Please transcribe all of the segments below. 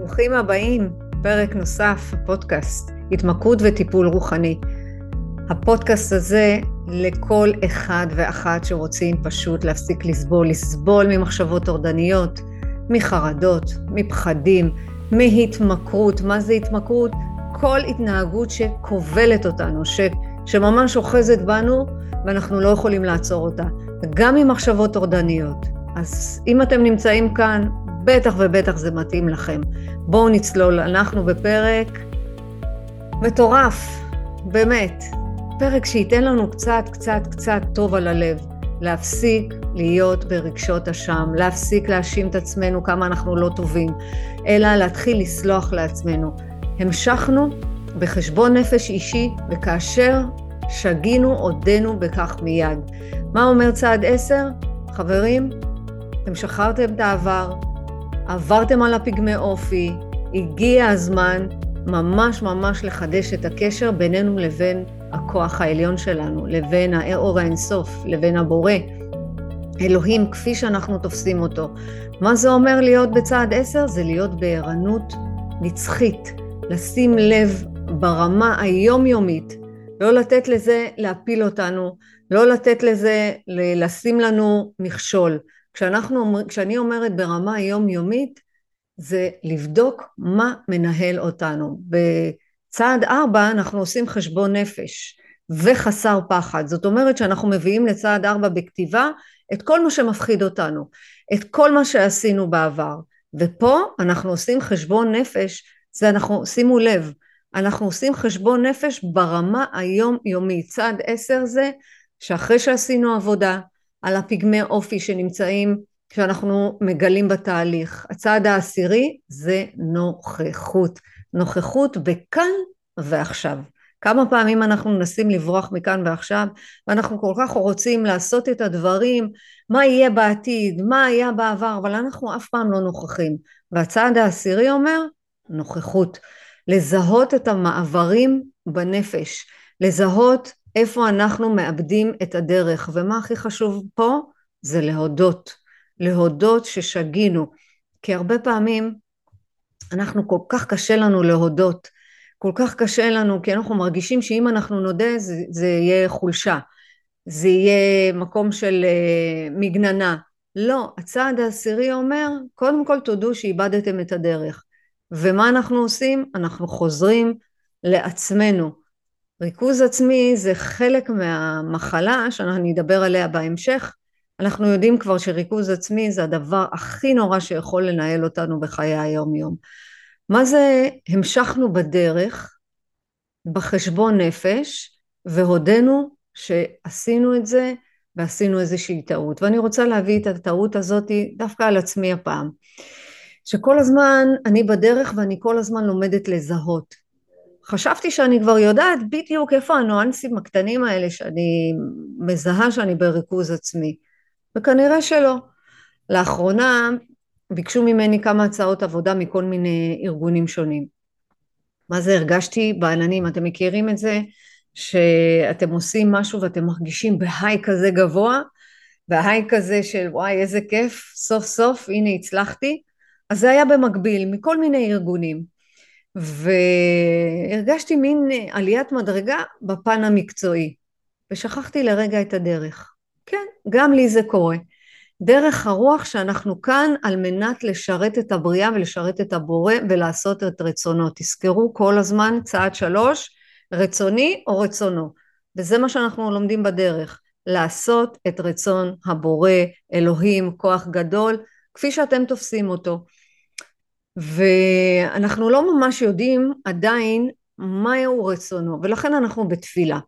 ברוכים הבאים, פרק נוסף, פודקאסט, התמכרות וטיפול רוחני. הפודקאסט הזה לכל אחד ואחת שרוצים פשוט להפסיק לסבול, לסבול ממחשבות טורדניות, מחרדות, מפחדים, מהתמכרות. מה זה התמכרות? כל התנהגות שכובלת אותנו, ש, שממש אוחזת בנו ואנחנו לא יכולים לעצור אותה. גם ממחשבות טורדניות. אז אם אתם נמצאים כאן, בטח ובטח זה מתאים לכם. בואו נצלול, אנחנו בפרק מטורף, באמת. פרק שייתן לנו קצת, קצת, קצת טוב על הלב. להפסיק להיות ברגשות אשם, להפסיק להאשים את עצמנו כמה אנחנו לא טובים, אלא להתחיל לסלוח לעצמנו. המשכנו בחשבון נפש אישי, וכאשר שגינו, עודנו בכך מיד. מה אומר צעד עשר? חברים, אתם שחררתם את העבר, עברתם על הפגמי אופי, הגיע הזמן ממש ממש לחדש את הקשר בינינו לבין הכוח העליון שלנו, לבין האור האינסוף, לבין הבורא. אלוהים כפי שאנחנו תופסים אותו. מה זה אומר להיות בצעד עשר? זה להיות בערנות נצחית, לשים לב ברמה היומיומית, לא לתת לזה להפיל אותנו, לא לתת לזה לשים לנו מכשול. כשאנחנו, כשאני אומרת ברמה יומיומית, זה לבדוק מה מנהל אותנו. בצעד ארבע אנחנו עושים חשבון נפש וחסר פחד. זאת אומרת שאנחנו מביאים לצעד ארבע בכתיבה את כל מה שמפחיד אותנו, את כל מה שעשינו בעבר. ופה אנחנו עושים חשבון נפש, זה אנחנו, שימו לב, אנחנו עושים חשבון נפש ברמה היומיומית. צעד עשר זה שאחרי שעשינו עבודה, על הפגמי אופי שנמצאים, שאנחנו מגלים בתהליך. הצעד העשירי זה נוכחות. נוכחות בכאן ועכשיו. כמה פעמים אנחנו מנסים לברוח מכאן ועכשיו, ואנחנו כל כך רוצים לעשות את הדברים, מה יהיה בעתיד, מה היה בעבר, אבל אנחנו אף פעם לא נוכחים. והצעד העשירי אומר, נוכחות. לזהות את המעברים בנפש, לזהות איפה אנחנו מאבדים את הדרך, ומה הכי חשוב פה? זה להודות, להודות ששגינו, כי הרבה פעמים אנחנו כל כך קשה לנו להודות, כל כך קשה לנו, כי אנחנו מרגישים שאם אנחנו נודה זה, זה יהיה חולשה, זה יהיה מקום של uh, מגננה. לא, הצעד העשירי אומר, קודם כל תודו שאיבדתם את הדרך. ומה אנחנו עושים? אנחנו חוזרים לעצמנו. ריכוז עצמי זה חלק מהמחלה שאני אדבר עליה בהמשך. אנחנו יודעים כבר שריכוז עצמי זה הדבר הכי נורא שיכול לנהל אותנו בחיי היום יום. מה זה המשכנו בדרך בחשבון נפש והודינו שעשינו את זה ועשינו איזושהי טעות ואני רוצה להביא את הטעות הזאת דווקא על עצמי הפעם שכל הזמן אני בדרך ואני כל הזמן לומדת לזהות חשבתי שאני כבר יודעת בדיוק איפה הניואנסים הקטנים האלה שאני מזהה שאני בריכוז עצמי, וכנראה שלא. לאחרונה ביקשו ממני כמה הצעות עבודה מכל מיני ארגונים שונים. מה זה הרגשתי בעננים, אתם מכירים את זה שאתם עושים משהו ואתם מרגישים בהיי כזה גבוה, והיי כזה של וואי איזה כיף, סוף סוף הנה הצלחתי, אז זה היה במקביל מכל מיני ארגונים. והרגשתי מין עליית מדרגה בפן המקצועי, ושכחתי לרגע את הדרך. כן, גם לי זה קורה. דרך הרוח שאנחנו כאן על מנת לשרת את הבריאה ולשרת את הבורא ולעשות את רצונו. תזכרו כל הזמן צעד שלוש, רצוני או רצונו. וזה מה שאנחנו לומדים בדרך, לעשות את רצון הבורא, אלוהים, כוח גדול, כפי שאתם תופסים אותו. ואנחנו לא ממש יודעים עדיין מהו רצונו, ולכן אנחנו בתפילה.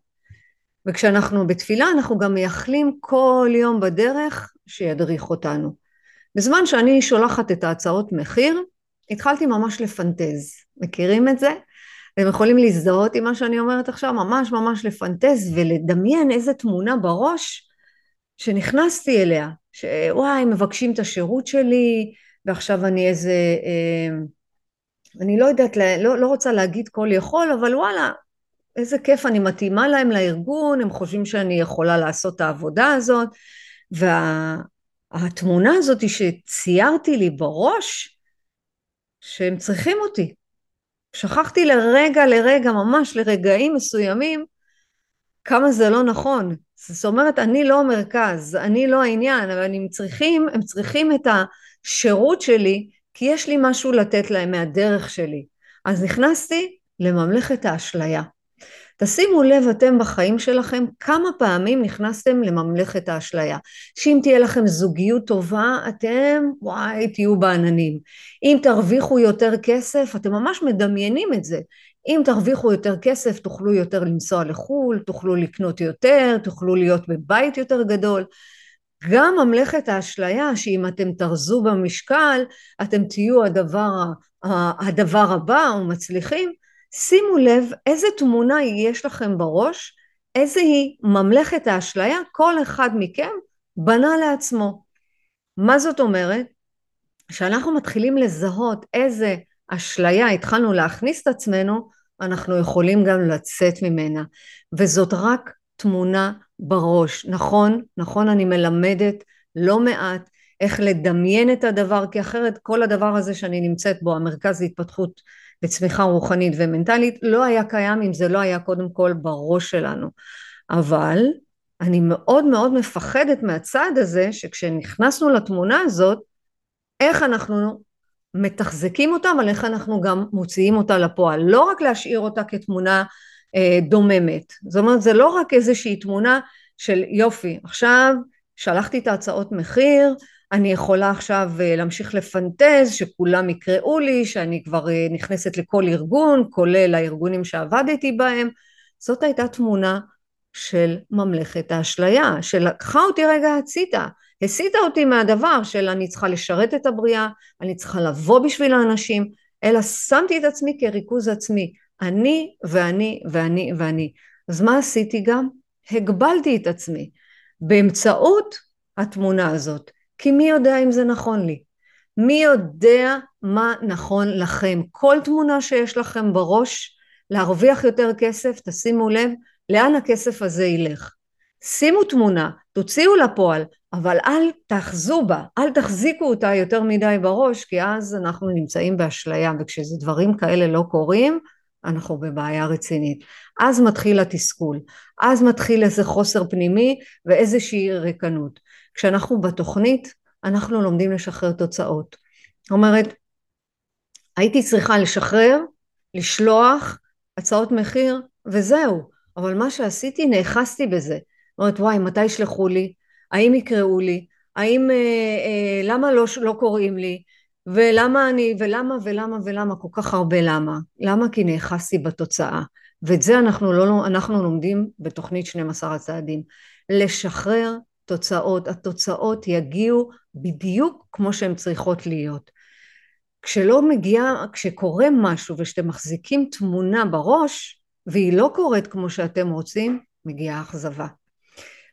וכשאנחנו בתפילה אנחנו גם מייחלים כל יום בדרך שידריך אותנו. בזמן שאני שולחת את ההצעות מחיר, התחלתי ממש לפנטז. מכירים את זה? אתם יכולים להזדהות עם מה שאני אומרת עכשיו? ממש ממש לפנטז ולדמיין איזה תמונה בראש שנכנסתי אליה, שוואי, מבקשים את השירות שלי, ועכשיו אני איזה, אה, אני לא יודעת, לא, לא רוצה להגיד כל יכול, אבל וואלה, איזה כיף, אני מתאימה להם לארגון, הם חושבים שאני יכולה לעשות את העבודה הזאת, והתמונה הזאת שציירתי לי בראש, שהם צריכים אותי. שכחתי לרגע, לרגע, ממש לרגעים מסוימים, כמה זה לא נכון. זאת אומרת, אני לא המרכז, אני לא העניין, אבל הם צריכים, הם צריכים את השירות שלי, כי יש לי משהו לתת להם מהדרך שלי. אז נכנסתי לממלכת האשליה. תשימו לב אתם בחיים שלכם כמה פעמים נכנסתם לממלכת האשליה. שאם תהיה לכם זוגיות טובה, אתם וואי תהיו בעננים. אם תרוויחו יותר כסף, אתם ממש מדמיינים את זה. אם תרוויחו יותר כסף, תוכלו יותר לנסוע לחו"ל, תוכלו לקנות יותר, תוכלו להיות בבית יותר גדול. גם ממלכת האשליה, שאם אתם תרזו במשקל, אתם תהיו הדבר, הדבר הבא או מצליחים, שימו לב איזה תמונה יש לכם בראש, איזה היא ממלכת האשליה, כל אחד מכם בנה לעצמו. מה זאת אומרת? כשאנחנו מתחילים לזהות איזה אשליה התחלנו להכניס את עצמנו, אנחנו יכולים גם לצאת ממנה. וזאת רק תמונה בראש. נכון, נכון, אני מלמדת לא מעט איך לדמיין את הדבר, כי אחרת כל הדבר הזה שאני נמצאת בו, המרכז להתפתחות לצמיחה רוחנית ומנטלית, לא היה קיים אם זה לא היה קודם כל בראש שלנו. אבל אני מאוד מאוד מפחדת מהצד הזה, שכשנכנסנו לתמונה הזאת, איך אנחנו מתחזקים אותה, אבל איך אנחנו גם מוציאים אותה לפועל. לא רק להשאיר אותה כתמונה דוממת. זאת אומרת, זה לא רק איזושהי תמונה של יופי, עכשיו שלחתי את ההצעות מחיר, אני יכולה עכשיו אה, להמשיך לפנטז שכולם יקראו לי, שאני כבר אה, נכנסת לכל ארגון, כולל הארגונים שעבדתי בהם. זאת הייתה תמונה של ממלכת האשליה, שלקחה אותי רגע הצידה, הסיטה אותי מהדבר של אני צריכה לשרת את הבריאה, אני צריכה לבוא בשביל האנשים, אלא שמתי את עצמי כריכוז עצמי. אני ואני ואני ואני. אז מה עשיתי גם? הגבלתי את עצמי באמצעות התמונה הזאת. כי מי יודע אם זה נכון לי? מי יודע מה נכון לכם? כל תמונה שיש לכם בראש, להרוויח יותר כסף, תשימו לב לאן הכסף הזה ילך. שימו תמונה, תוציאו לפועל, אבל אל תאחזו בה, אל תחזיקו אותה יותר מדי בראש, כי אז אנחנו נמצאים באשליה, וכשזה דברים כאלה לא קורים, אנחנו בבעיה רצינית. אז מתחיל התסכול, אז מתחיל איזה חוסר פנימי ואיזושהי ריקנות. כשאנחנו בתוכנית, אנחנו לומדים לשחרר תוצאות. זאת אומרת, הייתי צריכה לשחרר, לשלוח הצעות מחיר, וזהו. אבל מה שעשיתי, נאחזתי בזה. זאת אומרת, וואי, מתי ישלחו לי? האם יקראו לי? האם, אה, אה, למה לא, לא קוראים לי? ולמה אני, ולמה ולמה ולמה, כל כך הרבה למה. למה? כי נאחזתי בתוצאה. ואת זה אנחנו, לא, אנחנו לומדים בתוכנית 12 הצעדים. לשחרר תוצאות. התוצאות יגיעו בדיוק כמו שהן צריכות להיות. כשלא מגיע, כשקורה משהו ושאתם מחזיקים תמונה בראש והיא לא קורית כמו שאתם רוצים, מגיעה אכזבה.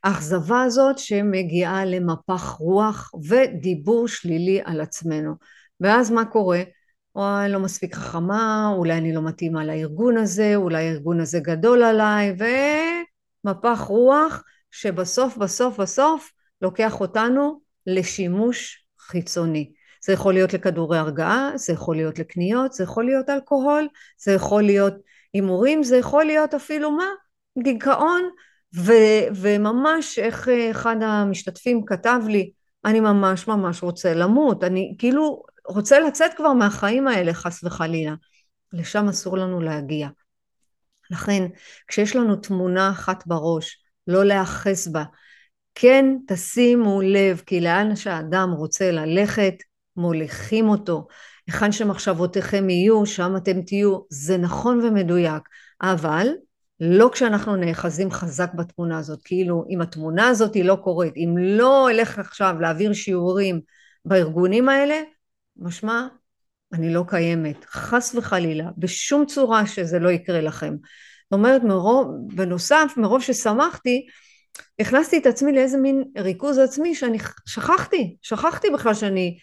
האכזבה הזאת שמגיעה למפח רוח ודיבור שלילי על עצמנו. ואז מה קורה? אני לא מספיק חכמה, אולי אני לא מתאימה לארגון הזה, אולי הארגון הזה גדול עליי, ומפח רוח שבסוף בסוף בסוף לוקח אותנו לשימוש חיצוני. זה יכול להיות לכדורי הרגעה, זה יכול להיות לקניות, זה יכול להיות אלכוהול, זה יכול להיות הימורים, זה יכול להיות אפילו מה? דיכאון, ו- וממש איך אחד המשתתפים כתב לי, אני ממש ממש רוצה למות, אני כאילו רוצה לצאת כבר מהחיים האלה חס וחלילה. לשם אסור לנו להגיע. לכן כשיש לנו תמונה אחת בראש, לא להאחז בה. כן תשימו לב כי לאן שהאדם רוצה ללכת מוליכים אותו. היכן שמחשבותיכם יהיו שם אתם תהיו. זה נכון ומדויק אבל לא כשאנחנו נאחזים חזק בתמונה הזאת, כאילו אם התמונה הזאת היא לא קורית, אם לא אלך עכשיו להעביר שיעורים בארגונים האלה, משמע אני לא קיימת, חס וחלילה, בשום צורה שזה לא יקרה לכם. זאת אומרת, מרוב, בנוסף, מרוב ששמחתי, הכנסתי את עצמי לאיזה מין ריכוז עצמי שאני שכחתי, שכחתי בכלל שאני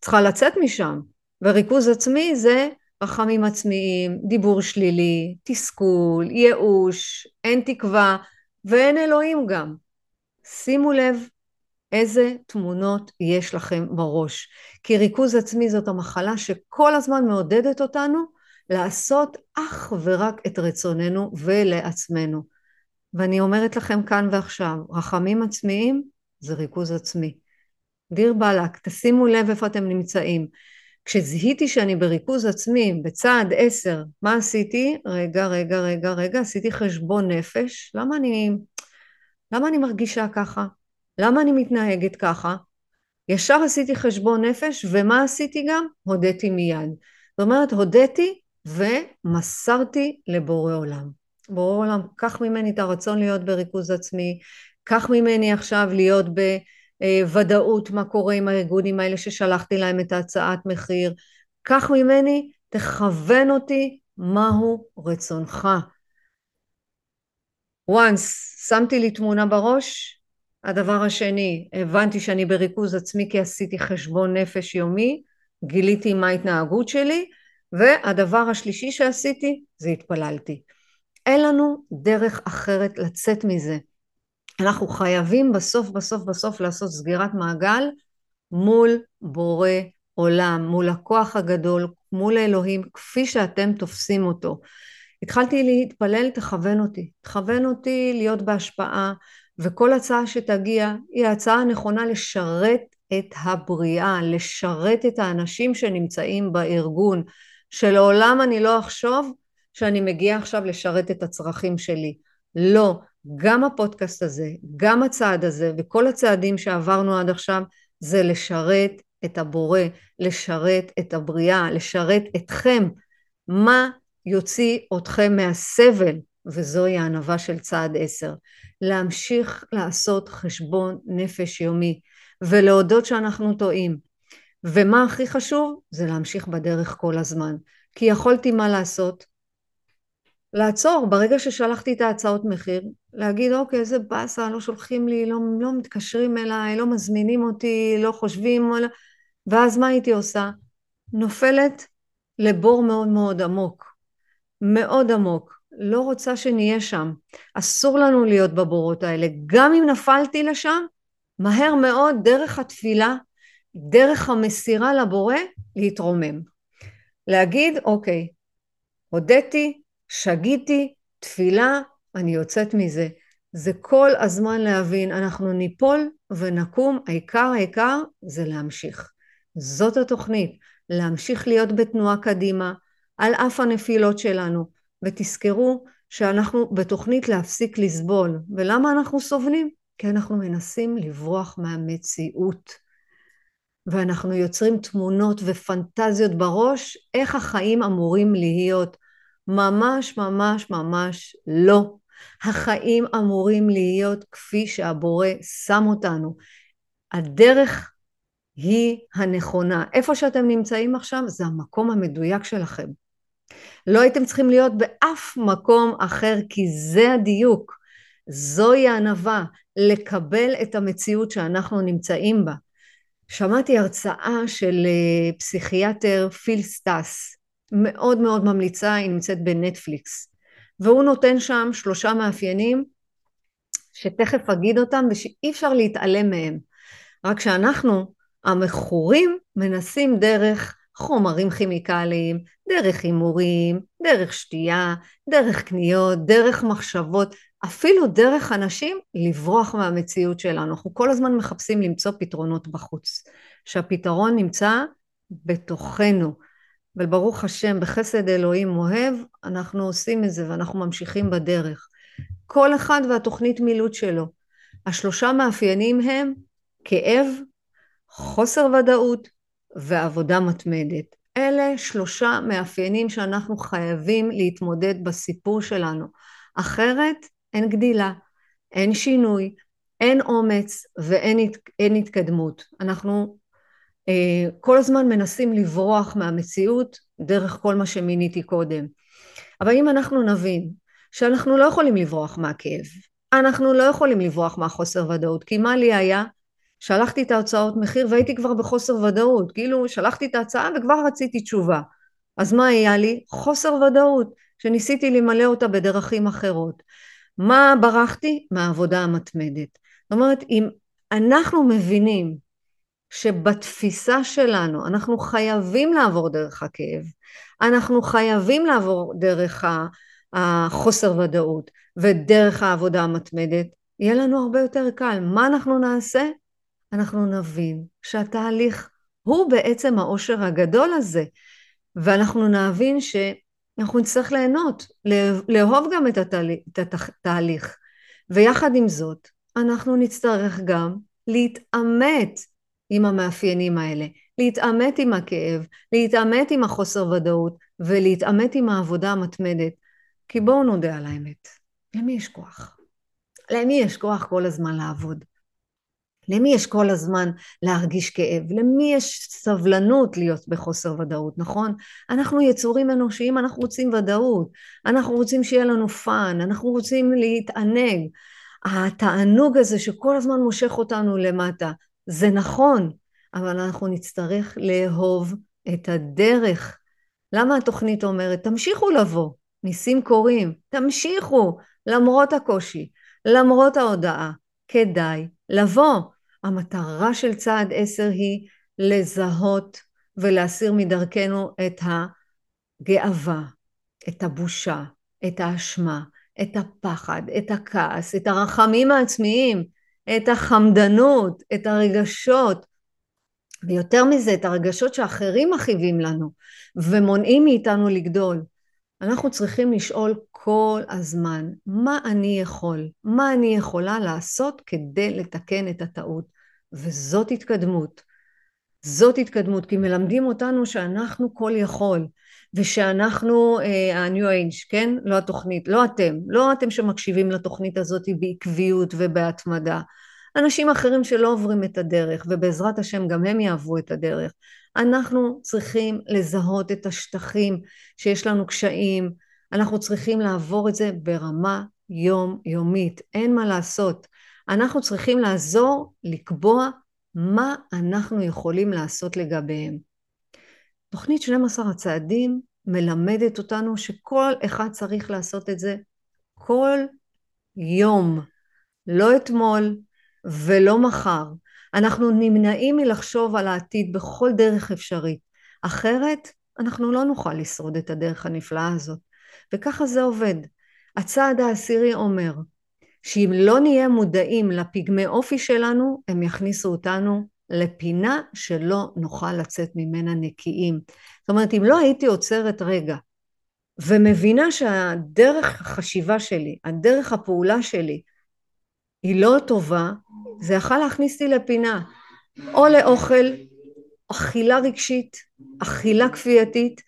צריכה לצאת משם. וריכוז עצמי זה רחמים עצמיים, דיבור שלילי, תסכול, ייאוש, אין תקווה ואין אלוהים גם. שימו לב איזה תמונות יש לכם בראש. כי ריכוז עצמי זאת המחלה שכל הזמן מעודדת אותנו לעשות אך ורק את רצוננו ולעצמנו. ואני אומרת לכם כאן ועכשיו, רחמים עצמיים זה ריכוז עצמי. דיר באלק, תשימו לב איפה אתם נמצאים. כשזיהיתי שאני בריכוז עצמי, בצעד עשר, מה עשיתי? רגע, רגע, רגע, רגע, עשיתי חשבון נפש. למה אני, למה אני מרגישה ככה? למה אני מתנהגת ככה? ישר עשיתי חשבון נפש, ומה עשיתי גם? הודיתי מיד. זאת אומרת, הודיתי ומסרתי לבורא עולם. בורא עולם, קח ממני את הרצון להיות בריכוז עצמי, קח ממני עכשיו להיות בוודאות מה קורה עם הארגונים האלה ששלחתי להם את ההצעת מחיר, קח ממני, תכוון אותי מהו רצונך. once שמתי לי תמונה בראש, הדבר השני, הבנתי שאני בריכוז עצמי כי עשיתי חשבון נפש יומי, גיליתי מה ההתנהגות שלי, והדבר השלישי שעשיתי זה התפללתי. אין לנו דרך אחרת לצאת מזה. אנחנו חייבים בסוף בסוף בסוף לעשות סגירת מעגל מול בורא עולם, מול הכוח הגדול, מול אלוהים, כפי שאתם תופסים אותו. התחלתי להתפלל, תכוון אותי. תכוון אותי להיות בהשפעה, וכל הצעה שתגיע היא ההצעה הנכונה לשרת את הבריאה, לשרת את האנשים שנמצאים בארגון, שלעולם אני לא אחשוב שאני מגיעה עכשיו לשרת את הצרכים שלי. לא, גם הפודקאסט הזה, גם הצעד הזה וכל הצעדים שעברנו עד עכשיו זה לשרת את הבורא, לשרת את הבריאה, לשרת אתכם. מה יוציא אתכם מהסבל, וזוהי הענווה של צעד עשר. להמשיך לעשות חשבון נפש יומי ולהודות שאנחנו טועים. ומה הכי חשוב? זה להמשיך בדרך כל הזמן. כי יכולתי מה לעשות? לעצור ברגע ששלחתי את ההצעות מחיר, להגיד אוקיי איזה באסה, לא שולחים לי, לא, לא מתקשרים אליי, לא מזמינים אותי, לא חושבים. ואז מה הייתי עושה? נופלת לבור מאוד מאוד עמוק, מאוד עמוק, לא רוצה שנהיה שם, אסור לנו להיות בבורות האלה, גם אם נפלתי לשם, מהר מאוד דרך התפילה, דרך המסירה לבורא, להתרומם. להגיד אוקיי, הודיתי, שגיתי, תפילה, אני יוצאת מזה. זה כל הזמן להבין, אנחנו ניפול ונקום, העיקר העיקר זה להמשיך. זאת התוכנית, להמשיך להיות בתנועה קדימה, על אף הנפילות שלנו, ותזכרו שאנחנו בתוכנית להפסיק לסבול, ולמה אנחנו סובלים? כי אנחנו מנסים לברוח מהמציאות. ואנחנו יוצרים תמונות ופנטזיות בראש איך החיים אמורים להיות. ממש ממש ממש לא. החיים אמורים להיות כפי שהבורא שם אותנו. הדרך היא הנכונה. איפה שאתם נמצאים עכשיו זה המקום המדויק שלכם. לא הייתם צריכים להיות באף מקום אחר כי זה הדיוק. זוהי הענווה, לקבל את המציאות שאנחנו נמצאים בה. שמעתי הרצאה של אה, פסיכיאטר פיל סטאץ, מאוד מאוד ממליצה, היא נמצאת בנטפליקס, והוא נותן שם שלושה מאפיינים שתכף אגיד אותם ושאי אפשר להתעלם מהם. רק שאנחנו, המכורים, מנסים דרך חומרים כימיקליים, דרך הימורים, דרך שתייה, דרך קניות, דרך מחשבות, אפילו דרך אנשים לברוח מהמציאות שלנו. אנחנו כל הזמן מחפשים למצוא פתרונות בחוץ, שהפתרון נמצא בתוכנו. וברוך השם, בחסד אלוהים אוהב, אנחנו עושים את זה ואנחנו ממשיכים בדרך. כל אחד והתוכנית מילוט שלו. השלושה מאפיינים הם כאב, חוסר ודאות ועבודה מתמדת. אלה שלושה מאפיינים שאנחנו חייבים להתמודד בסיפור שלנו. אחרת אין גדילה, אין שינוי, אין אומץ ואין התקדמות. אנחנו אה, כל הזמן מנסים לברוח מהמציאות דרך כל מה שמיניתי קודם. אבל אם אנחנו נבין שאנחנו לא יכולים לברוח מהכאב, אנחנו לא יכולים לברוח מהחוסר ודאות, כי מה לי היה? שלחתי את ההוצאות מחיר והייתי כבר בחוסר ודאות, כאילו שלחתי את ההצעה וכבר רציתי תשובה. אז מה היה לי? חוסר ודאות, שניסיתי למלא אותה בדרכים אחרות. מה ברחתי? מהעבודה המתמדת. זאת אומרת, אם אנחנו מבינים שבתפיסה שלנו אנחנו חייבים לעבור דרך הכאב, אנחנו חייבים לעבור דרך החוסר ודאות ודרך העבודה המתמדת, יהיה לנו הרבה יותר קל. מה אנחנו נעשה? אנחנו נבין שהתהליך הוא בעצם העושר הגדול הזה, ואנחנו נבין שאנחנו נצטרך ליהנות, לאהוב גם את התהליך, ויחד עם זאת אנחנו נצטרך גם להתעמת עם המאפיינים האלה, להתעמת עם הכאב, להתעמת עם החוסר ודאות ולהתעמת עם העבודה המתמדת. כי בואו נודה על האמת, למי יש כוח? למי יש כוח כל הזמן לעבוד? למי יש כל הזמן להרגיש כאב? למי יש סבלנות להיות בחוסר ודאות, נכון? אנחנו יצורים אנושיים, אנחנו רוצים ודאות, אנחנו רוצים שיהיה לנו fun, אנחנו רוצים להתענג. התענוג הזה שכל הזמן מושך אותנו למטה, זה נכון, אבל אנחנו נצטרך לאהוב את הדרך. למה התוכנית אומרת, תמשיכו לבוא, ניסים קורים, תמשיכו, למרות הקושי, למרות ההודעה, כדאי לבוא. המטרה של צעד עשר היא לזהות ולהסיר מדרכנו את הגאווה, את הבושה, את האשמה, את הפחד, את הכעס, את הרחמים העצמיים, את החמדנות, את הרגשות, ויותר מזה, את הרגשות שאחרים מכאיבים לנו ומונעים מאיתנו לגדול. אנחנו צריכים לשאול כל הזמן, מה אני יכול? מה אני יכולה לעשות כדי לתקן את הטעות? וזאת התקדמות. זאת התקדמות, כי מלמדים אותנו שאנחנו כל יכול, ושאנחנו ה-new uh, age, כן? לא התוכנית, לא אתם, לא אתם שמקשיבים לתוכנית הזאת בעקביות ובהתמדה. אנשים אחרים שלא עוברים את הדרך, ובעזרת השם גם הם יעברו את הדרך. אנחנו צריכים לזהות את השטחים שיש לנו קשיים, אנחנו צריכים לעבור את זה ברמה יומיומית, אין מה לעשות. אנחנו צריכים לעזור לקבוע מה אנחנו יכולים לעשות לגביהם. תוכנית 12 הצעדים מלמדת אותנו שכל אחד צריך לעשות את זה כל יום, לא אתמול ולא מחר. אנחנו נמנעים מלחשוב על העתיד בכל דרך אפשרית, אחרת אנחנו לא נוכל לשרוד את הדרך הנפלאה הזאת. וככה זה עובד. הצעד העשירי אומר שאם לא נהיה מודעים לפגמי אופי שלנו, הם יכניסו אותנו לפינה שלא נוכל לצאת ממנה נקיים. זאת אומרת, אם לא הייתי עוצרת רגע ומבינה שהדרך החשיבה שלי, הדרך הפעולה שלי, היא לא טובה, זה יכול להכניס אותי לפינה, או לאוכל, אכילה רגשית, אכילה כפייתית,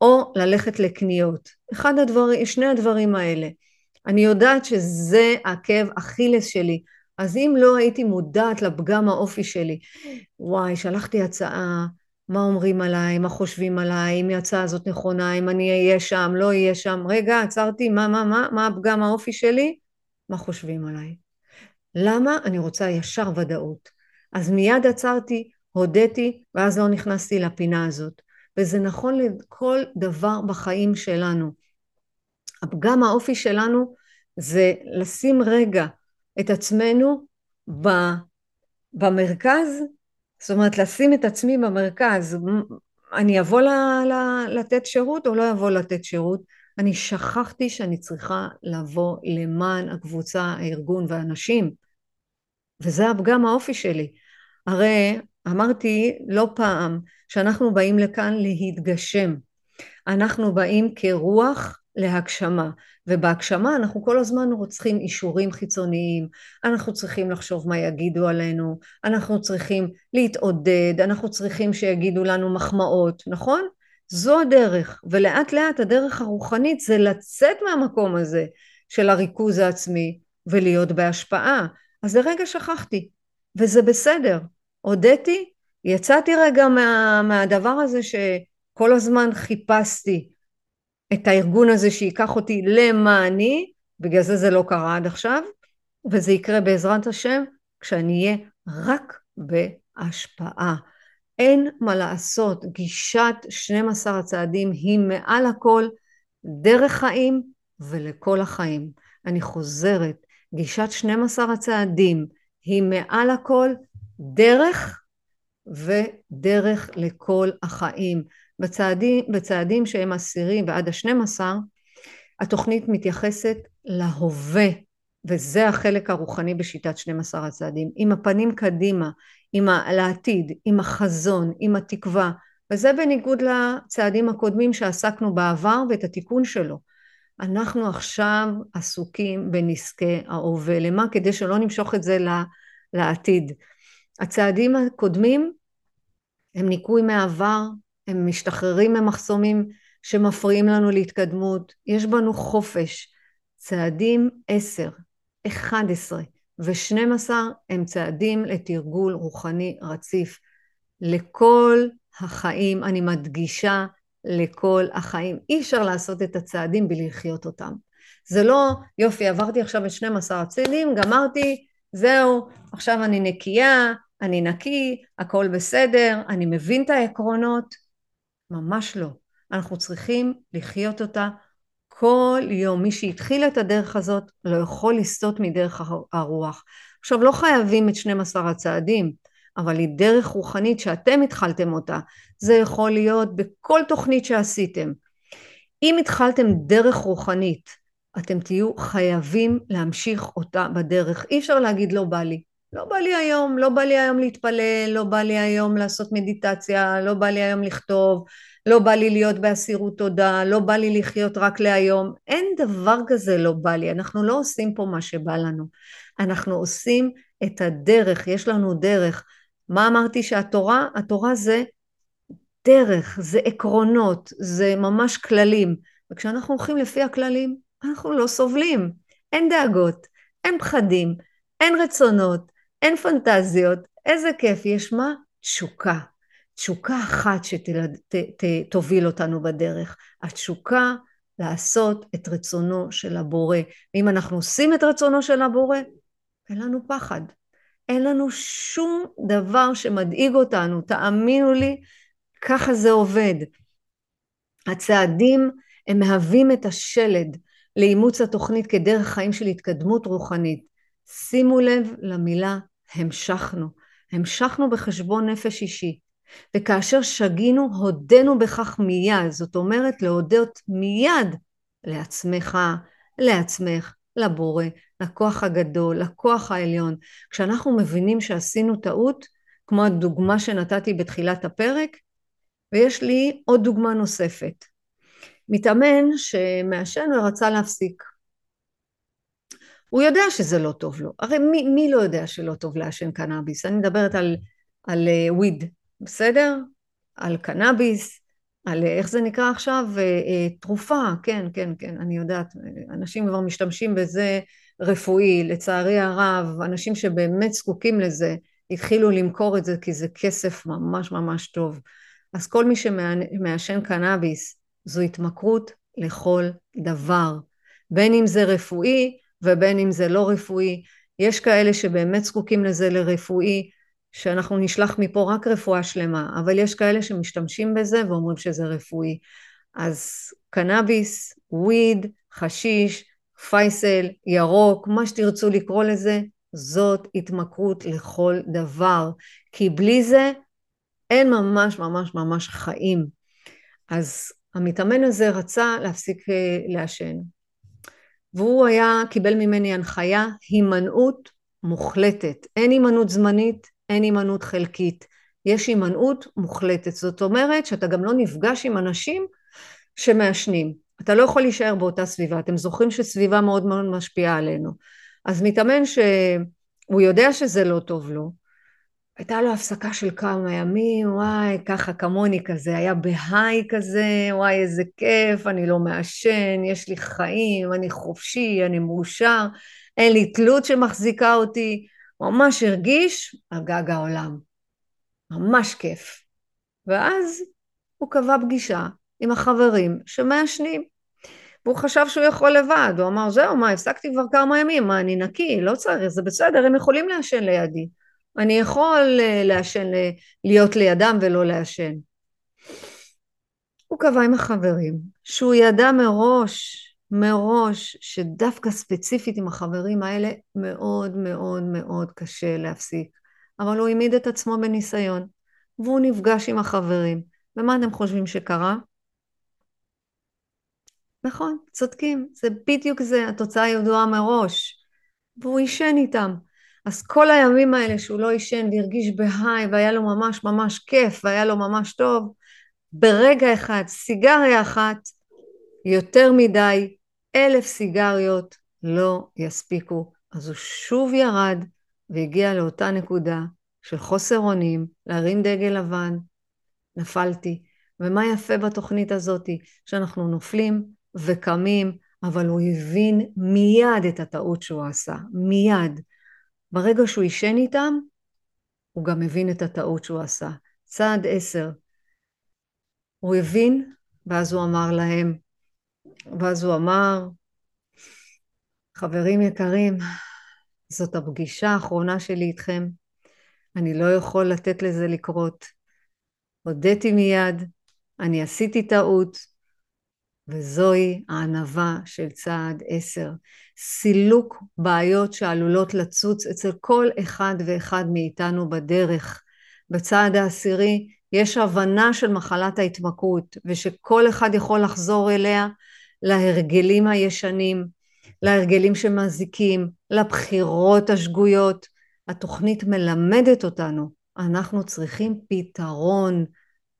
או ללכת לקניות. אחד הדברים, שני הדברים האלה. אני יודעת שזה העקב אכילס שלי, אז אם לא הייתי מודעת לפגם האופי שלי, וואי, שלחתי הצעה, מה אומרים עליי, מה חושבים עליי, אם ההצעה הזאת נכונה, אם אני אהיה שם, לא אהיה שם, רגע, עצרתי, מה, מה, מה, מה הפגם האופי שלי? מה חושבים עליי? למה? אני רוצה ישר ודאות. אז מיד עצרתי, הודיתי, ואז לא נכנסתי לפינה הזאת. וזה נכון לכל דבר בחיים שלנו. הפגם האופי שלנו זה לשים רגע את עצמנו במרכז, זאת אומרת לשים את עצמי במרכז, אני אבוא לתת שירות או לא אבוא לתת שירות, אני שכחתי שאני צריכה לבוא למען הקבוצה, הארגון והאנשים, וזה הפגם האופי שלי. הרי אמרתי לא פעם שאנחנו באים לכאן להתגשם, אנחנו באים כרוח להגשמה, ובהגשמה אנחנו כל הזמן רוצים אישורים חיצוניים, אנחנו צריכים לחשוב מה יגידו עלינו, אנחנו צריכים להתעודד, אנחנו צריכים שיגידו לנו מחמאות, נכון? זו הדרך, ולאט לאט הדרך הרוחנית זה לצאת מהמקום הזה של הריכוז העצמי ולהיות בהשפעה. אז לרגע שכחתי, וזה בסדר. הודיתי, יצאתי רגע מה, מהדבר הזה שכל הזמן חיפשתי את הארגון הזה שייקח אותי למעני, בגלל זה זה לא קרה עד עכשיו, וזה יקרה בעזרת השם כשאני אהיה רק בהשפעה. אין מה לעשות, גישת 12 הצעדים היא מעל הכל דרך חיים ולכל החיים. אני חוזרת, גישת 12 הצעדים היא מעל הכל דרך ודרך לכל החיים. בצעדים, בצעדים שהם עשירים ועד השנים עשר, התוכנית מתייחסת להווה, וזה החלק הרוחני בשיטת 12 הצעדים, עם הפנים קדימה, עם ה, לעתיד, עם החזון, עם התקווה, וזה בניגוד לצעדים הקודמים שעסקנו בעבר ואת התיקון שלו. אנחנו עכשיו עסוקים בנזקי ההווה. למה? כדי שלא נמשוך את זה לעתיד. הצעדים הקודמים הם ניקוי מהעבר, הם משתחררים ממחסומים שמפריעים לנו להתקדמות, יש בנו חופש. צעדים 10, 11 ו-12 הם צעדים לתרגול רוחני רציף. לכל החיים, אני מדגישה לכל החיים. אי אפשר לעשות את הצעדים בלי לחיות אותם. זה לא, יופי, עברתי עכשיו את 12 הצעדים, גמרתי, זהו, עכשיו אני נקייה, אני נקי, הכל בסדר, אני מבין את העקרונות. ממש לא. אנחנו צריכים לחיות אותה כל יום. מי שהתחיל את הדרך הזאת לא יכול לסטות מדרך הרוח. עכשיו, לא חייבים את 12 הצעדים, אבל היא דרך רוחנית שאתם התחלתם אותה. זה יכול להיות בכל תוכנית שעשיתם. אם התחלתם דרך רוחנית, אתם תהיו חייבים להמשיך אותה בדרך. אי אפשר להגיד לא בא לי. לא בא לי היום, לא בא לי היום להתפלל, לא בא לי היום לעשות מדיטציה, לא בא לי היום לכתוב, לא בא לי להיות באסירות תודה, לא בא לי לחיות רק להיום. אין דבר כזה לא בא לי, אנחנו לא עושים פה מה שבא לנו. אנחנו עושים את הדרך, יש לנו דרך. מה אמרתי שהתורה? התורה זה דרך, זה עקרונות, זה ממש כללים. וכשאנחנו הולכים לפי הכללים, אנחנו לא סובלים. אין דאגות, אין פחדים, אין רצונות, אין פנטזיות. איזה כיף, יש מה? תשוקה. תשוקה אחת שתוביל אותנו בדרך. התשוקה לעשות את רצונו של הבורא. ואם אנחנו עושים את רצונו של הבורא, אין לנו פחד. אין לנו שום דבר שמדאיג אותנו, תאמינו לי, ככה זה עובד. הצעדים הם מהווים את השלד לאימוץ התוכנית כדרך חיים של התקדמות רוחנית. שימו לב למילה המשכנו. המשכנו בחשבון נפש אישי. וכאשר שגינו, הודינו בכך מיד. זאת אומרת, להודות מיד לעצמך, לעצמך, לבורא, לכוח הגדול, לכוח העליון. כשאנחנו מבינים שעשינו טעות, כמו הדוגמה שנתתי בתחילת הפרק, ויש לי עוד דוגמה נוספת. מתאמן שמעשן ורצה להפסיק. הוא יודע שזה לא טוב לו. הרי מי, מי לא יודע שלא טוב לעשן קנאביס? אני מדברת על, על וויד, uh, בסדר? על קנאביס, על uh, איך זה נקרא עכשיו? Uh, uh, תרופה, כן, כן, כן, אני יודעת. אנשים כבר משתמשים בזה רפואי, לצערי הרב, אנשים שבאמת זקוקים לזה, התחילו למכור את זה כי זה כסף ממש ממש טוב. אז כל מי שמעשן קנאביס זו התמכרות לכל דבר, בין אם זה רפואי ובין אם זה לא רפואי. יש כאלה שבאמת זקוקים לזה לרפואי, שאנחנו נשלח מפה רק רפואה שלמה, אבל יש כאלה שמשתמשים בזה ואומרים שזה רפואי. אז קנאביס, וויד, חשיש, פייסל, ירוק, מה שתרצו לקרוא לזה, זאת התמכרות לכל דבר. כי בלי זה אין ממש ממש ממש חיים. אז המתאמן הזה רצה להפסיק אה, לעשן. והוא היה, קיבל ממני הנחיה, הימנעות מוחלטת. אין הימנעות זמנית, אין הימנעות חלקית. יש הימנעות מוחלטת. זאת אומרת שאתה גם לא נפגש עם אנשים שמעשנים. אתה לא יכול להישאר באותה סביבה. אתם זוכרים שסביבה מאוד מאוד משפיעה עלינו. אז מתאמן שהוא יודע שזה לא טוב לו, הייתה לו הפסקה של כמה ימים, וואי, ככה כמוני כזה, היה בהיי כזה, וואי, איזה כיף, אני לא מעשן, יש לי חיים, אני חופשי, אני מאושר, אין לי תלות שמחזיקה אותי, ממש הרגיש על גג העולם. ממש כיף. ואז הוא קבע פגישה עם החברים שמעשנים. והוא חשב שהוא יכול לבד, הוא אמר, זהו, מה, הפסקתי כבר כמה ימים, מה, אני נקי, לא צריך, זה בסדר, הם יכולים לעשן לידי. אני יכול אה, לעשן, אה, להיות לידם ולא לעשן. הוא קבע עם החברים שהוא ידע מראש מראש שדווקא ספציפית עם החברים האלה מאוד מאוד מאוד קשה להפסיק. אבל הוא העמיד את עצמו בניסיון, והוא נפגש עם החברים. ומה אתם חושבים שקרה? נכון, צודקים, זה בדיוק זה, התוצאה ידועה מראש. והוא עישן איתם. אז כל הימים האלה שהוא לא עישן והרגיש בהיי והיה לו ממש ממש כיף והיה לו ממש טוב, ברגע אחד, סיגריה אחת, יותר מדי, אלף סיגריות לא יספיקו. אז הוא שוב ירד והגיע לאותה נקודה של חוסר אונים, להרים דגל לבן, נפלתי. ומה יפה בתוכנית הזאת? שאנחנו נופלים וקמים, אבל הוא הבין מיד את הטעות שהוא עשה, מיד. ברגע שהוא עישן איתם, הוא גם הבין את הטעות שהוא עשה. צעד עשר. הוא הבין, ואז הוא אמר להם, ואז הוא אמר, חברים יקרים, זאת הפגישה האחרונה שלי איתכם. אני לא יכול לתת לזה לקרות. הודיתי מיד, אני עשיתי טעות, וזוהי הענווה של צעד עשר. סילוק בעיות שעלולות לצוץ אצל כל אחד ואחד מאיתנו בדרך. בצעד העשירי יש הבנה של מחלת ההתמכרות, ושכל אחד יכול לחזור אליה להרגלים הישנים, להרגלים שמזיקים, לבחירות השגויות. התוכנית מלמדת אותנו, אנחנו צריכים פתרון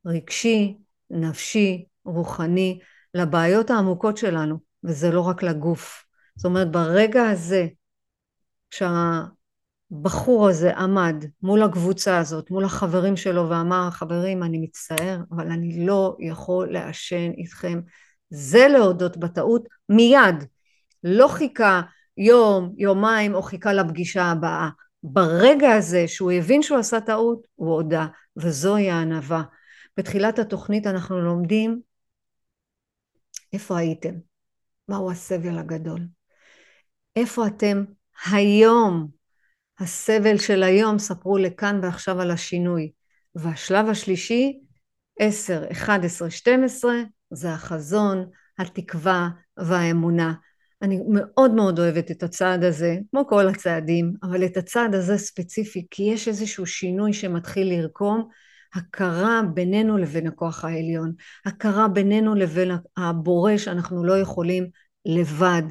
רגשי, נפשי, רוחני, לבעיות העמוקות שלנו, וזה לא רק לגוף. זאת אומרת, ברגע הזה, כשהבחור הזה עמד מול הקבוצה הזאת, מול החברים שלו, ואמר, חברים, אני מצטער, אבל אני לא יכול לעשן איתכם, זה להודות בטעות מיד. לא חיכה יום, יומיים, או חיכה לפגישה הבאה. ברגע הזה שהוא הבין שהוא עשה טעות, הוא הודה, וזוהי הענווה. בתחילת התוכנית אנחנו לומדים איפה הייתם, מהו הסבל הגדול, איפה אתם היום, הסבל של היום, ספרו לכאן ועכשיו על השינוי. והשלב השלישי, 10, 11, 12, זה החזון, התקווה והאמונה. אני מאוד מאוד אוהבת את הצעד הזה, כמו כל הצעדים, אבל את הצעד הזה ספציפי, כי יש איזשהו שינוי שמתחיל לרקום, הכרה בינינו לבין הכוח העליון, הכרה בינינו לבין הבורא שאנחנו לא יכולים לבד.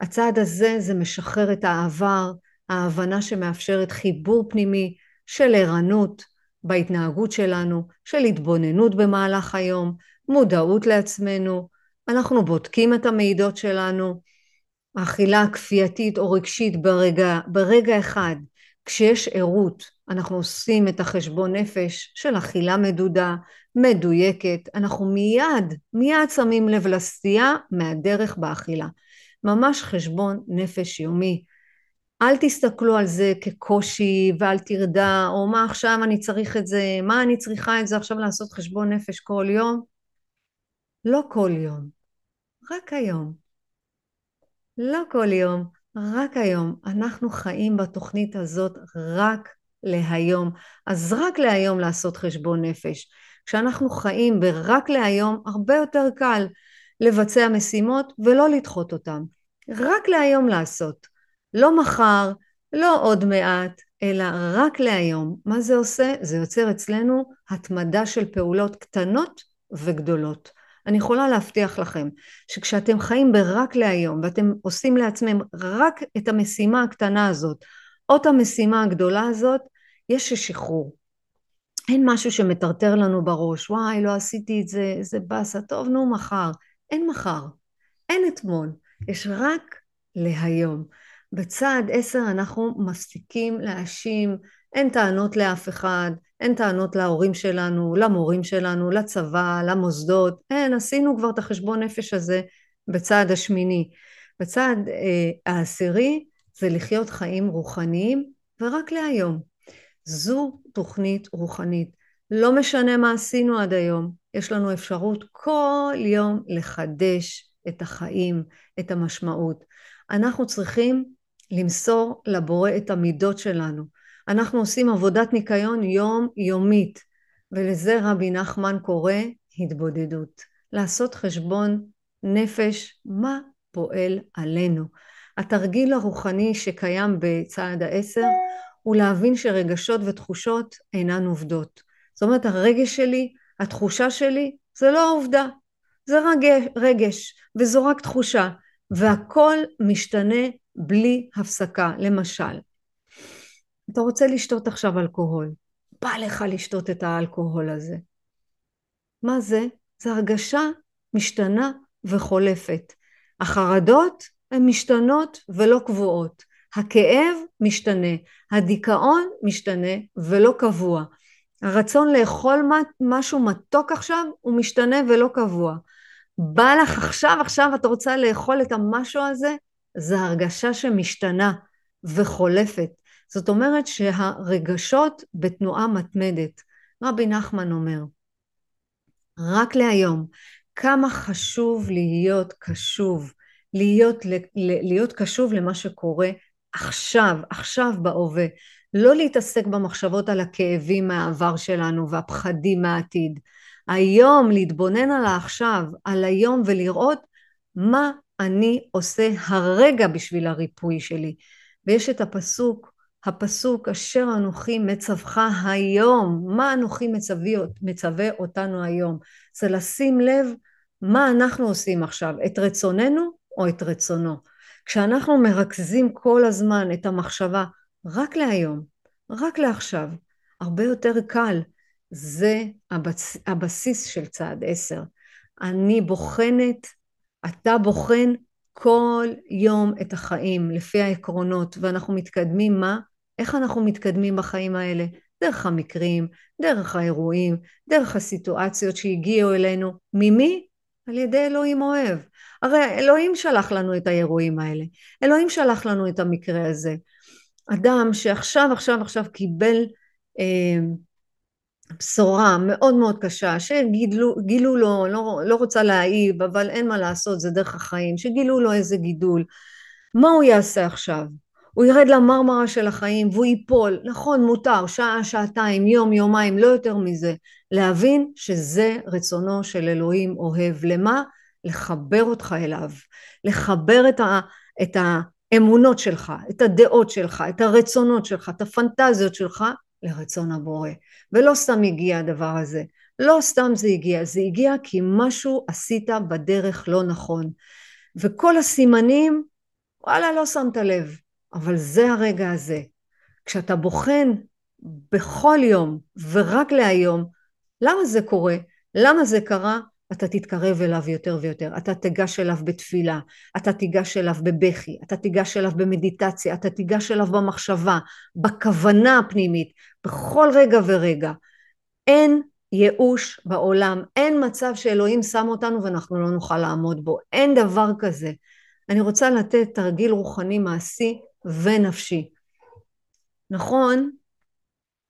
הצעד הזה זה משחרר את העבר, ההבנה שמאפשרת חיבור פנימי של ערנות בהתנהגות שלנו, של התבוננות במהלך היום, מודעות לעצמנו, אנחנו בודקים את המידות שלנו, האכילה הכפייתית או רגשית ברגע, ברגע אחד, כשיש ערות, אנחנו עושים את החשבון נפש של אכילה מדודה, מדויקת, אנחנו מיד, מיד שמים לב לסטייה מהדרך באכילה. ממש חשבון נפש יומי. אל תסתכלו על זה כקושי ואל תרדה, או מה עכשיו אני צריך את זה, מה אני צריכה את זה עכשיו לעשות חשבון נפש כל יום. לא כל יום, רק היום. לא כל יום, רק היום. אנחנו חיים בתוכנית הזאת רק להיום. אז רק להיום לעשות חשבון נפש. כשאנחנו חיים ברק להיום, הרבה יותר קל לבצע משימות ולא לדחות אותן. רק להיום לעשות. לא מחר, לא עוד מעט, אלא רק להיום. מה זה עושה? זה יוצר אצלנו התמדה של פעולות קטנות וגדולות. אני יכולה להבטיח לכם שכשאתם חיים ברק להיום ואתם עושים לעצמם רק את המשימה הקטנה הזאת או את המשימה הגדולה הזאת, יש שחרור. אין משהו שמטרטר לנו בראש, וואי, לא עשיתי את זה, איזה באסה, טוב, נו, מחר. אין מחר, אין אתמול, יש רק להיום. בצעד עשר אנחנו מפסיקים להאשים, אין טענות לאף אחד, אין טענות להורים שלנו, למורים שלנו, לצבא, למוסדות, אין, עשינו כבר את החשבון נפש הזה בצעד השמיני. בצעד אה, העשירי זה לחיות חיים רוחניים ורק להיום. זו תוכנית רוחנית. לא משנה מה עשינו עד היום, יש לנו אפשרות כל יום לחדש את החיים, את המשמעות. אנחנו צריכים למסור לבורא את המידות שלנו. אנחנו עושים עבודת ניקיון יום-יומית, ולזה רבי נחמן קורא התבודדות. לעשות חשבון נפש, מה פועל עלינו. התרגיל הרוחני שקיים בצעד העשר הוא להבין שרגשות ותחושות אינן עובדות. זאת אומרת הרגש שלי, התחושה שלי, זה לא העובדה, זה רגש, רגש וזו רק תחושה והכל משתנה בלי הפסקה. למשל, אתה רוצה לשתות עכשיו אלכוהול, בא לך לשתות את האלכוהול הזה. מה זה? זה הרגשה משתנה וחולפת. החרדות הן משתנות ולא קבועות. הכאב משתנה, הדיכאון משתנה ולא קבוע. הרצון לאכול משהו מתוק עכשיו הוא משתנה ולא קבוע. בא לך עכשיו, עכשיו את רוצה לאכול את המשהו הזה, זה הרגשה שמשתנה וחולפת. זאת אומרת שהרגשות בתנועה מתמדת. רבי נחמן אומר, רק להיום, כמה חשוב להיות קשוב, להיות, להיות קשוב למה שקורה עכשיו, עכשיו בהווה. לא להתעסק במחשבות על הכאבים מהעבר שלנו והפחדים מהעתיד. היום להתבונן על העכשיו, על היום ולראות מה אני עושה הרגע בשביל הריפוי שלי. ויש את הפסוק, הפסוק אשר אנוכי מצווך היום, מה אנוכי מצווה, מצווה אותנו היום. זה לשים לב מה אנחנו עושים עכשיו, את רצוננו או את רצונו. כשאנחנו מרכזים כל הזמן את המחשבה רק להיום, רק לעכשיו, הרבה יותר קל. זה הבס, הבסיס של צעד עשר. אני בוחנת, אתה בוחן כל יום את החיים לפי העקרונות, ואנחנו מתקדמים מה? איך אנחנו מתקדמים בחיים האלה? דרך המקרים, דרך האירועים, דרך הסיטואציות שהגיעו אלינו. ממי? על ידי אלוהים אוהב. הרי אלוהים שלח לנו את האירועים האלה. אלוהים שלח לנו את המקרה הזה. אדם שעכשיו עכשיו עכשיו קיבל אה, בשורה מאוד מאוד קשה, שגילו לו, לא, לא רוצה להעיב, אבל אין מה לעשות, זה דרך החיים, שגילו לו איזה גידול. מה הוא יעשה עכשיו? הוא ירד למרמרה של החיים והוא ייפול, נכון מותר, שעה, שעתיים, יום, יומיים, לא יותר מזה, להבין שזה רצונו של אלוהים אוהב. למה? לחבר אותך אליו, לחבר את, ה, את האמונות שלך, את הדעות שלך, את הרצונות שלך, את הפנטזיות שלך לרצון הבורא. ולא סתם הגיע הדבר הזה, לא סתם זה הגיע, זה הגיע כי משהו עשית בדרך לא נכון. וכל הסימנים, וואלה, לא שמת לב, אבל זה הרגע הזה. כשאתה בוחן בכל יום ורק להיום, למה זה קורה? למה זה קרה? אתה תתקרב אליו יותר ויותר, אתה תיגש אליו בתפילה, אתה תיגש אליו בבכי, אתה תיגש אליו במדיטציה, אתה תיגש אליו במחשבה, בכוונה הפנימית, בכל רגע ורגע. אין ייאוש בעולם, אין מצב שאלוהים שם אותנו ואנחנו לא נוכל לעמוד בו, אין דבר כזה. אני רוצה לתת תרגיל רוחני מעשי ונפשי. נכון,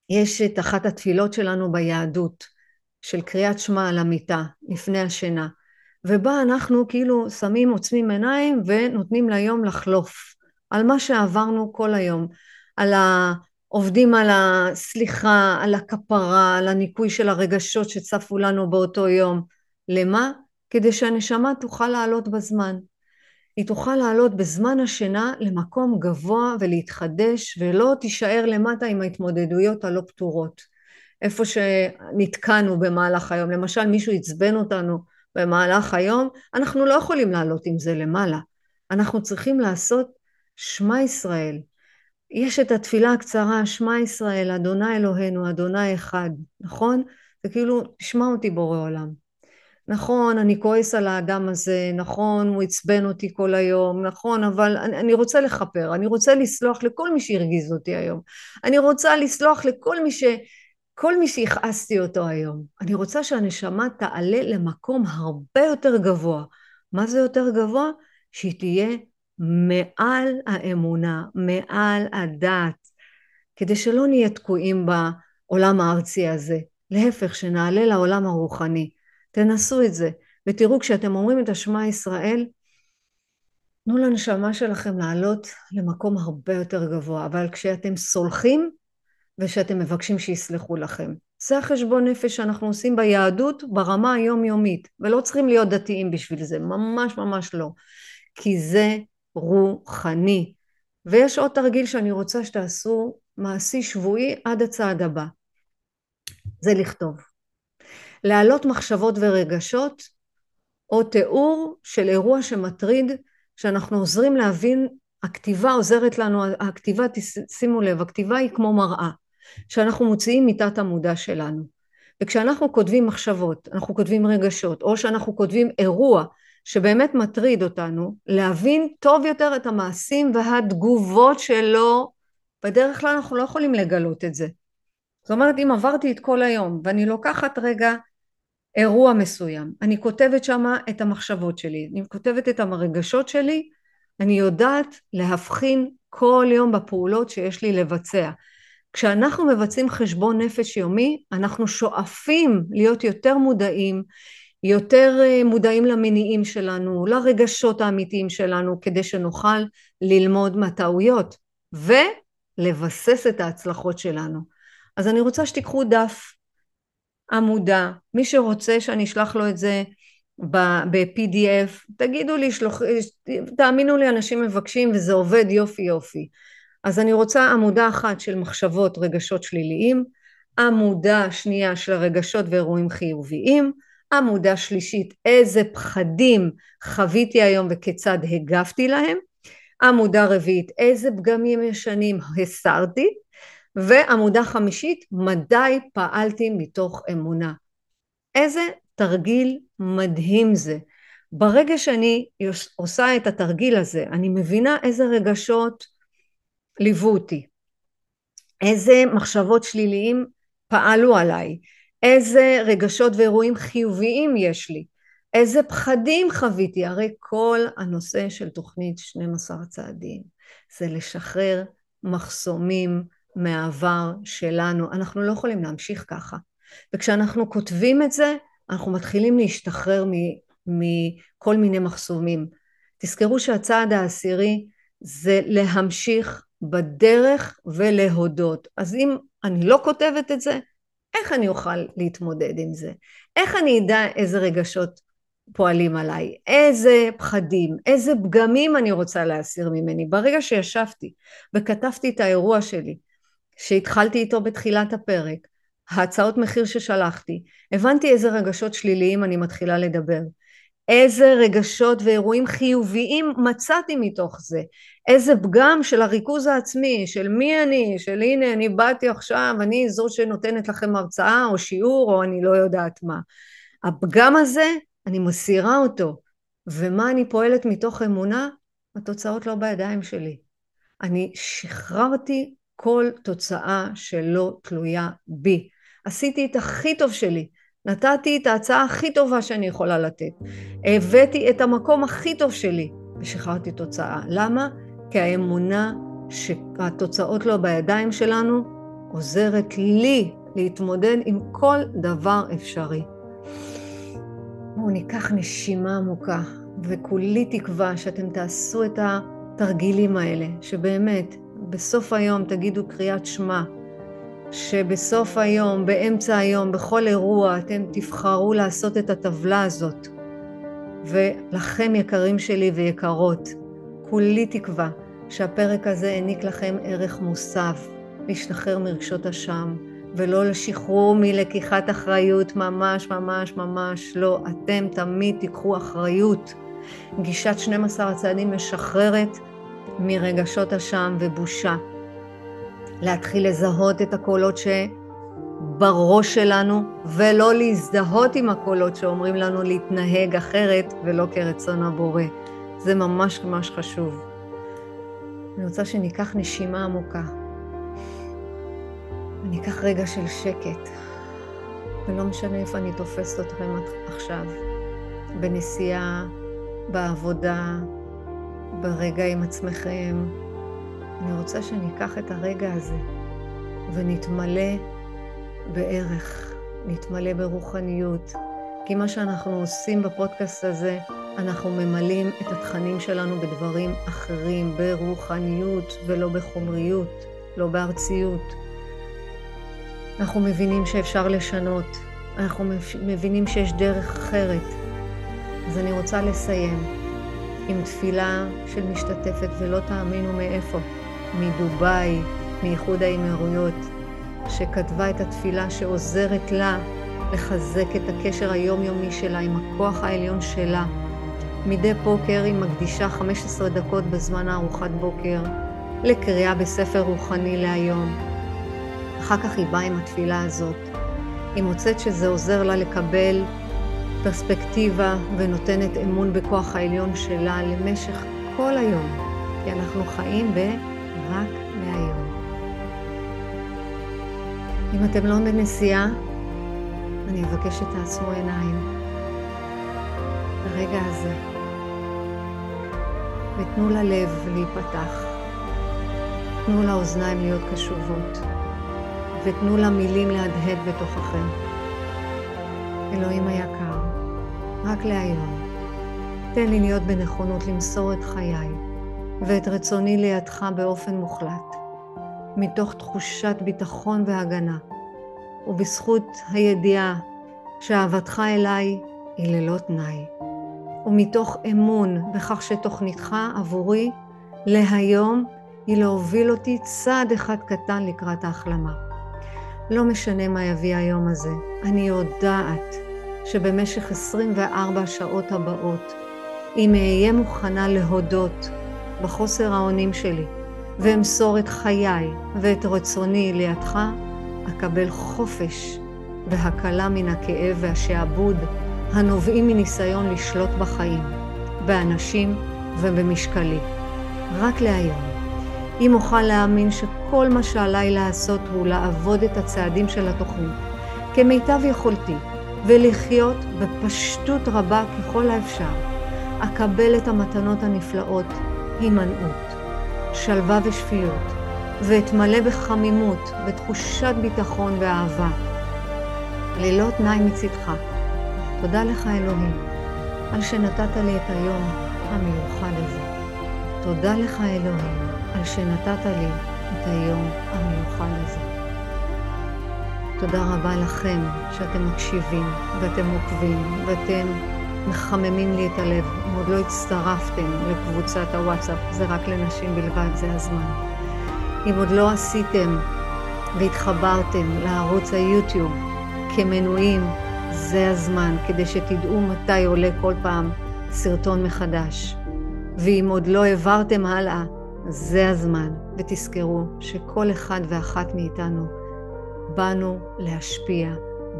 יש את אחת התפילות שלנו ביהדות, של קריאת שמע על המיטה לפני השינה, ובה אנחנו כאילו שמים, עוצמים עיניים ונותנים ליום לחלוף, על מה שעברנו כל היום, על ה... עובדים על הסליחה, על הכפרה, על הניקוי של הרגשות שצפו לנו באותו יום. למה? כדי שהנשמה תוכל לעלות בזמן. היא תוכל לעלות בזמן השינה למקום גבוה ולהתחדש ולא תישאר למטה עם ההתמודדויות הלא פתורות. איפה שנתקענו במהלך היום, למשל מישהו עצבן אותנו במהלך היום, אנחנו לא יכולים לעלות עם זה למעלה. אנחנו צריכים לעשות שמע ישראל. יש את התפילה הקצרה, שמע ישראל, אדוני אלוהינו, אדוני אחד, נכון? זה כאילו, תשמע אותי בורא עולם. נכון, אני כועס על האדם הזה, נכון, הוא עצבן אותי כל היום, נכון, אבל אני, אני רוצה לכפר, אני רוצה לסלוח לכל מי שהרגיז אותי היום. אני רוצה לסלוח לכל מי ש... כל מי שהכעסתי אותו היום. אני רוצה שהנשמה תעלה למקום הרבה יותר גבוה. מה זה יותר גבוה? שהיא תהיה מעל האמונה, מעל הדת, כדי שלא נהיה תקועים בעולם הארצי הזה. להפך, שנעלה לעולם הרוחני. תנסו את זה, ותראו כשאתם אומרים את השמע ישראל, תנו לנשמה שלכם לעלות למקום הרבה יותר גבוה, אבל כשאתם סולחים ושאתם מבקשים שיסלחו לכם. זה החשבון נפש שאנחנו עושים ביהדות ברמה היומיומית, ולא צריכים להיות דתיים בשביל זה, ממש ממש לא. כי זה רוחני. ויש עוד תרגיל שאני רוצה שתעשו מעשי שבועי עד הצעד הבא. זה לכתוב. להעלות מחשבות ורגשות או תיאור של אירוע שמטריד, שאנחנו עוזרים להבין, הכתיבה עוזרת לנו, הכתיבה, שימו לב, הכתיבה היא כמו מראה, שאנחנו מוציאים מתת המודע שלנו. וכשאנחנו כותבים מחשבות, אנחנו כותבים רגשות, או שאנחנו כותבים אירוע שבאמת מטריד אותנו, להבין טוב יותר את המעשים והתגובות שלו, בדרך כלל אנחנו לא יכולים לגלות את זה. זאת אומרת, אם עברתי את כל היום ואני לוקחת רגע אירוע מסוים, אני כותבת שמה את המחשבות שלי, אני כותבת את הרגשות שלי, אני יודעת להבחין כל יום בפעולות שיש לי לבצע. כשאנחנו מבצעים חשבון נפש יומי, אנחנו שואפים להיות יותר מודעים, יותר אה, מודעים למניעים שלנו, לרגשות האמיתיים שלנו, כדי שנוכל ללמוד מהטעויות ולבסס את ההצלחות שלנו. אז אני רוצה שתיקחו דף עמודה, מי שרוצה שאני אשלח לו את זה ב-PDF, תגידו לי, שלוח, תאמינו לי, אנשים מבקשים וזה עובד יופי יופי. אז אני רוצה עמודה אחת של מחשבות, רגשות שליליים, עמודה שנייה של רגשות ואירועים חיוביים, עמודה שלישית, איזה פחדים חוויתי היום וכיצד הגבתי להם, עמודה רביעית, איזה פגמים ישנים הסרתי, ועמודה חמישית, מדי פעלתי מתוך אמונה. איזה תרגיל מדהים זה. ברגע שאני עושה את התרגיל הזה, אני מבינה איזה רגשות ליוו אותי, איזה מחשבות שליליים פעלו עליי, איזה רגשות ואירועים חיוביים יש לי, איזה פחדים חוויתי, הרי כל הנושא של תוכנית 12 צעדים זה לשחרר מחסומים מהעבר שלנו, אנחנו לא יכולים להמשיך ככה. וכשאנחנו כותבים את זה, אנחנו מתחילים להשתחרר מכל מיני מחסומים. תזכרו שהצעד העשירי זה להמשיך בדרך ולהודות. אז אם אני לא כותבת את זה, איך אני אוכל להתמודד עם זה? איך אני אדע איזה רגשות פועלים עליי? איזה פחדים, איזה פגמים אני רוצה להסיר ממני? ברגע שישבתי וכתבתי את האירוע שלי, שהתחלתי איתו בתחילת הפרק, ההצעות מחיר ששלחתי, הבנתי איזה רגשות שליליים אני מתחילה לדבר, איזה רגשות ואירועים חיוביים מצאתי מתוך זה, איזה פגם של הריכוז העצמי, של מי אני, של הנה אני באתי עכשיו, אני זו שנותנת לכם הרצאה או שיעור או אני לא יודעת מה. הפגם הזה, אני מסירה אותו, ומה אני פועלת מתוך אמונה? התוצאות לא בידיים שלי. אני שחררתי כל תוצאה שלא תלויה בי. עשיתי את הכי טוב שלי, נתתי את ההצעה הכי טובה שאני יכולה לתת, הבאתי את המקום הכי טוב שלי ושחררתי תוצאה. למה? כי האמונה שהתוצאות לא בידיים שלנו עוזרת לי להתמודד עם כל דבר אפשרי. בואו ניקח נשימה עמוקה וכולי תקווה שאתם תעשו את התרגילים האלה, שבאמת בסוף היום תגידו קריאת שמע, שבסוף היום, באמצע היום, בכל אירוע, אתם תבחרו לעשות את הטבלה הזאת. ולכם, יקרים שלי ויקרות, כולי תקווה שהפרק הזה העניק לכם ערך מוסף, להשתחרר מרגשות אשם, ולא לשחרור מלקיחת אחריות, ממש ממש ממש לא. אתם תמיד תיקחו אחריות. גישת 12 הצעדים משחררת מרגשות אשם ובושה. להתחיל לזהות את הקולות שבראש שלנו, ולא להזדהות עם הקולות שאומרים לנו להתנהג אחרת ולא כרצון הבורא. זה ממש ממש חשוב. אני רוצה שניקח נשימה עמוקה. אני אקח רגע של שקט, ולא משנה איפה אני תופסת אתכם עכשיו, בנסיעה, בעבודה, ברגע עם עצמכם. אני רוצה שניקח את הרגע הזה ונתמלא בערך, נתמלא ברוחניות. כי מה שאנחנו עושים בפודקאסט הזה, אנחנו ממלאים את התכנים שלנו בדברים אחרים, ברוחניות ולא בחומריות, לא בארציות. אנחנו מבינים שאפשר לשנות, אנחנו מבינים שיש דרך אחרת. אז אני רוצה לסיים. עם תפילה של משתתפת, ולא תאמינו מאיפה, מדובאי, מאיחוד האמירויות, שכתבה את התפילה שעוזרת לה לחזק את הקשר היומיומי שלה עם הכוח העליון שלה. מדי בוקר היא מקדישה 15 דקות בזמן הארוחת בוקר לקריאה בספר רוחני להיום. אחר כך היא באה עם התפילה הזאת. היא מוצאת שזה עוזר לה לקבל פרספקטיבה ונותנת אמון בכוח העליון שלה למשך כל היום, כי אנחנו חיים ברק מהיום. אם אתם לא בנסיעה, אני אבקש שתעצמו עיניים ברגע הזה, ותנו ללב להיפתח, תנו לאוזניים להיות קשובות, ותנו למילים להדהד בתוככם. אלוהים היקר, רק להיום, תן לי להיות בנכונות למסור את חיי ואת רצוני לידך באופן מוחלט, מתוך תחושת ביטחון והגנה, ובזכות הידיעה שאהבתך אליי היא ללא תנאי, ומתוך אמון בכך שתוכניתך עבורי להיום היא להוביל אותי צעד אחד קטן לקראת ההחלמה. לא משנה מה יביא היום הזה, אני יודעת שבמשך 24 השעות הבאות, אם אהיה מוכנה להודות בחוסר האונים שלי, ואמסור את חיי ואת רצוני לידך, אקבל חופש והקלה מן הכאב והשעבוד הנובעים מניסיון לשלוט בחיים, באנשים ובמשקלי. רק להיום. אם אוכל להאמין שכל מה שעליי לעשות הוא לעבוד את הצעדים של התוכנית, כמיטב יכולתי, ולחיות בפשטות רבה ככל האפשר, אקבל את המתנות הנפלאות, הימנעות, שלווה ושפיות, ואתמלא בחמימות, בתחושת ביטחון ואהבה. ללא תנאי מצדך. תודה לך אלוהים, על שנתת לי את היום המיוחד הזה. תודה לך אלוהים, על שנתת לי את היום המיוחד הזה. תודה רבה לכם שאתם מקשיבים ואתם עוקבים ואתם מחממים לי את הלב. אם עוד לא הצטרפתם לקבוצת הוואטסאפ, זה רק לנשים בלבד, זה הזמן. אם עוד לא עשיתם והתחברתם לערוץ היוטיוב כמנויים, זה הזמן, כדי שתדעו מתי עולה כל פעם סרטון מחדש. ואם עוד לא העברתם הלאה, זה הזמן, ותזכרו שכל אחד ואחת מאיתנו באנו להשפיע,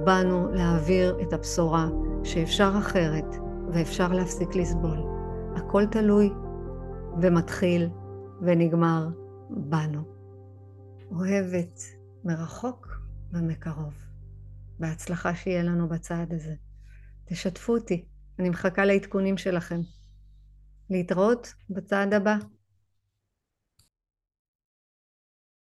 באנו להעביר את הבשורה שאפשר אחרת ואפשר להפסיק לסבול. הכל תלוי ומתחיל ונגמר בנו. אוהבת מרחוק ומקרוב. בהצלחה שיהיה לנו בצעד הזה. תשתפו אותי, אני מחכה לעדכונים שלכם. להתראות בצעד הבא.